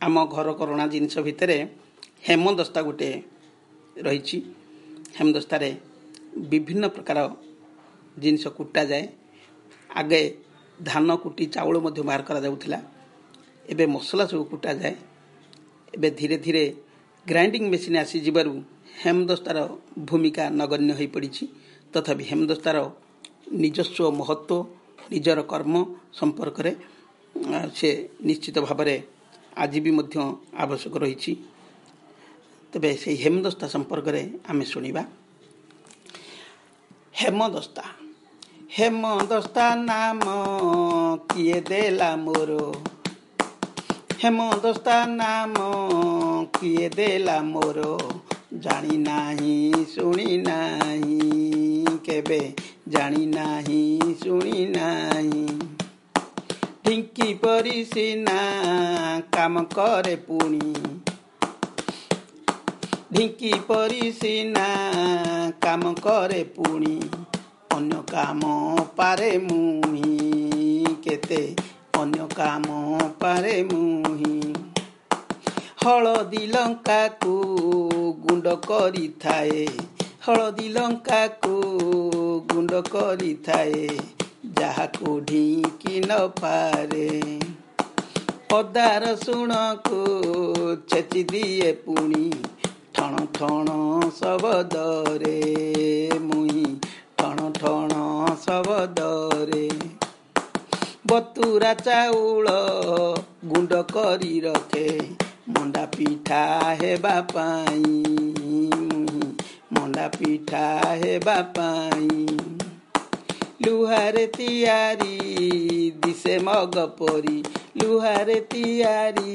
ଆମ ଘର କରଣା ଜିନିଷ ଭିତରେ ହେମଦସ୍ତା ଗୋଟିଏ ରହିଛି। ହେମଦସ୍ତାରେ ବିଭିନ୍ନ ପ୍ରକାର ଜିନିଷ କୁଟାଯାଏ ଆଗେ ଧାନ କୁଟି ଚାଉଳ ମଧ୍ୟ ବାହାର କରାଯାଉଥିଲା। ଏବେ ମସଲା ସବୁ କୁଟାଯାଏ ଏବେ ଧୀରେ ଧୀରେ ଗ୍ରାଇଣ୍ଡିଙ୍ଗ ମେସିନ୍ ଆସିଯିବାରୁ ହେମଦସ୍ତାର ଭୂମିକା ନଗଣ୍ୟ ହୋଇପଡ଼ିଛି। ତଥାପି ହେମଦସ୍ତାର ନିଜସ୍ୱ ମହତ୍ଵ ନିଜର କର୍ମ ସମ୍ପର୍କରେ ସେ ନିଶ୍ଚିତ ଭାବରେ ଆଜି ବି ମଧ୍ୟ ଆବଶ୍ୟକ ରହିଛି। ତେବେ ସେହି ହେମଦସ୍ତା ସମ୍ପର୍କରେ ଆମେ ଶୁଣିବା। ହେମଦସ୍ତା। ହେମଦସ୍ତା ନାମ କିଏ ଦେଲା ମୋର? ହେମଦସ୍ତା ନାମ କିଏ ଦେଲା ମୋର? ଜାଣି ନାହିଁ ଶୁଣି ନାହିଁ କେବେ ଜାଣି ନାହିଁ ଶୁଣି ନାହିଁ। ଢିଙ୍କି ପରି ସିନା କାମ କରେ ପୁଣି? ଢିଙ୍କି ପରି ସିନା କାମ କରେ ପୁଣି? ଅନ୍ୟ କାମ ପାରେ ମୁହିଁ କେତେ ଅନ୍ୟ କାମ ପାରେ ମୁହିଁ? ହଳଦୀ ଲଙ୍କାକୁ ଗୁଣ୍ଡ କରିଥାଏ ହଳଦୀ ଲଙ୍କାକୁ ଗୁଣ୍ଡ କରିଥାଏ ଯାହାକୁ ଢିଙ୍କି ନ ପାରେ। ଅଦା ରସୁଣକୁ ଛେଚି ଦିଏ ପୁଣି ଠଣ ଠଣ ଶବଦରେ ମୁହିଁ ଠଣ ଠଣ ଶବଦରେ ବତୁରା ଚାଉଳ ଗୁଣ୍ଡ କରି ରଖେ ମଣ୍ଡା ପିଠା ହେବା ପାଇଁ। ମଣ୍ଡା ପିଠା ହେବା ପାଇଁ। ଲୁହାରେ ତିଆରି ଦିଶେ ମଗ ପରି। ଲୁହାରେ ତିଆରି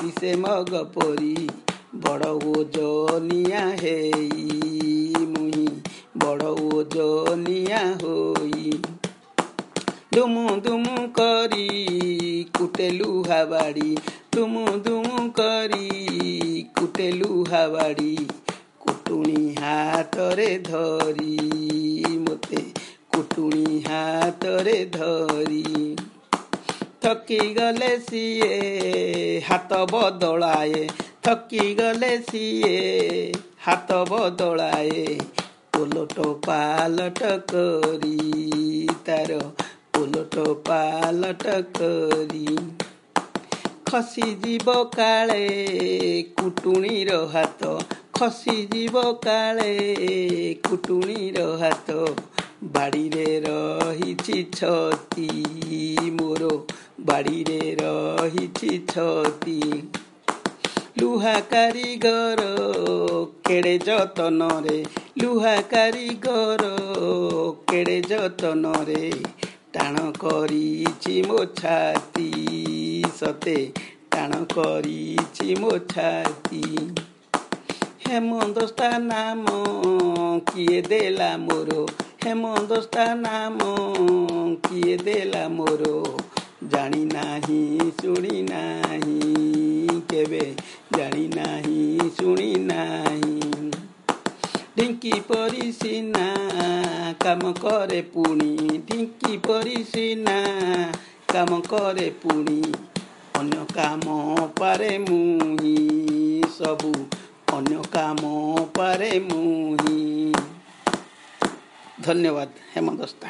ଦିଶେ ମଗ ପରି। ବଡ଼ ଓଜନିଆ ହେଇ ମୁହିଁ ବଡ଼ ଓଜନିଆ ହୋଇ। ଦୁମୁ ଦୁମୁ କରି କୁଟେ ଲୁହା ବାଡ଼ି। ଦୁମୁ ଦୁମୁ କରି କୁଟେ ଲୁହା ବାଡ଼ି। କୁଟୁଣି ହାତରେ ଧରି ମୋତେ କୁଟୁଣି ହାତରେ ଧରି ଥକି ଗଲେ ସିଏ ହାତ ବଦଳାଏ। ଥକି ଗଲେ ସିଏ ହାତ ବଦଳାଏ। ଓଲଟ ପାଲଟ କରି ତାର ଓଲଟ ପାଲଟ କରି ଖସିଯିବ କାଳେ କୁଟୁଣିର ହାତ। ଖସିଯିବ କାଳେ କୁଟୁଣିର ହାତ। ବାଡ଼ିରେ ରହିଛି ଛତି ମୋର ବାଡ଼ିରେ ରହିଛି ଛତି। ଲୁହା କାରିଗର କେଡ଼େ ଯତନରେ? ଲୁହା କାରିଗର କେଡ଼େ ଯତନରେ? ଟାଣ କରିଛି ମୋ ଛାତି ସତେ ଟାଣ କରିଛି ମୋ ଛାତି। ହେମଦସ୍ତା ନାମ କିଏ ଦେଲା ମୋର? ହେମଦସ୍ତା ନାମ କିଏ ଦେଲା ମୋର ଜାଣି ନାହିଁ ଶୁଣି ନାହିଁ କେବେ ଜାଣି ନାହିଁ ଶୁଣି ନାହିଁ ଢିଙ୍କି ପରି ସିନା କାମ କରେ ପୁଣି ଢିଙ୍କି ପରି ସିନା କାମ କରେ ପୁଣି ଅନ୍ୟ କାମ ପାରେ ମୁହିଁ ସବୁ ଅନ୍ୟ କାମ ପାରେ ମୁହିଁ ଧନ୍ୟବାଦ ହେମଦସ୍ତା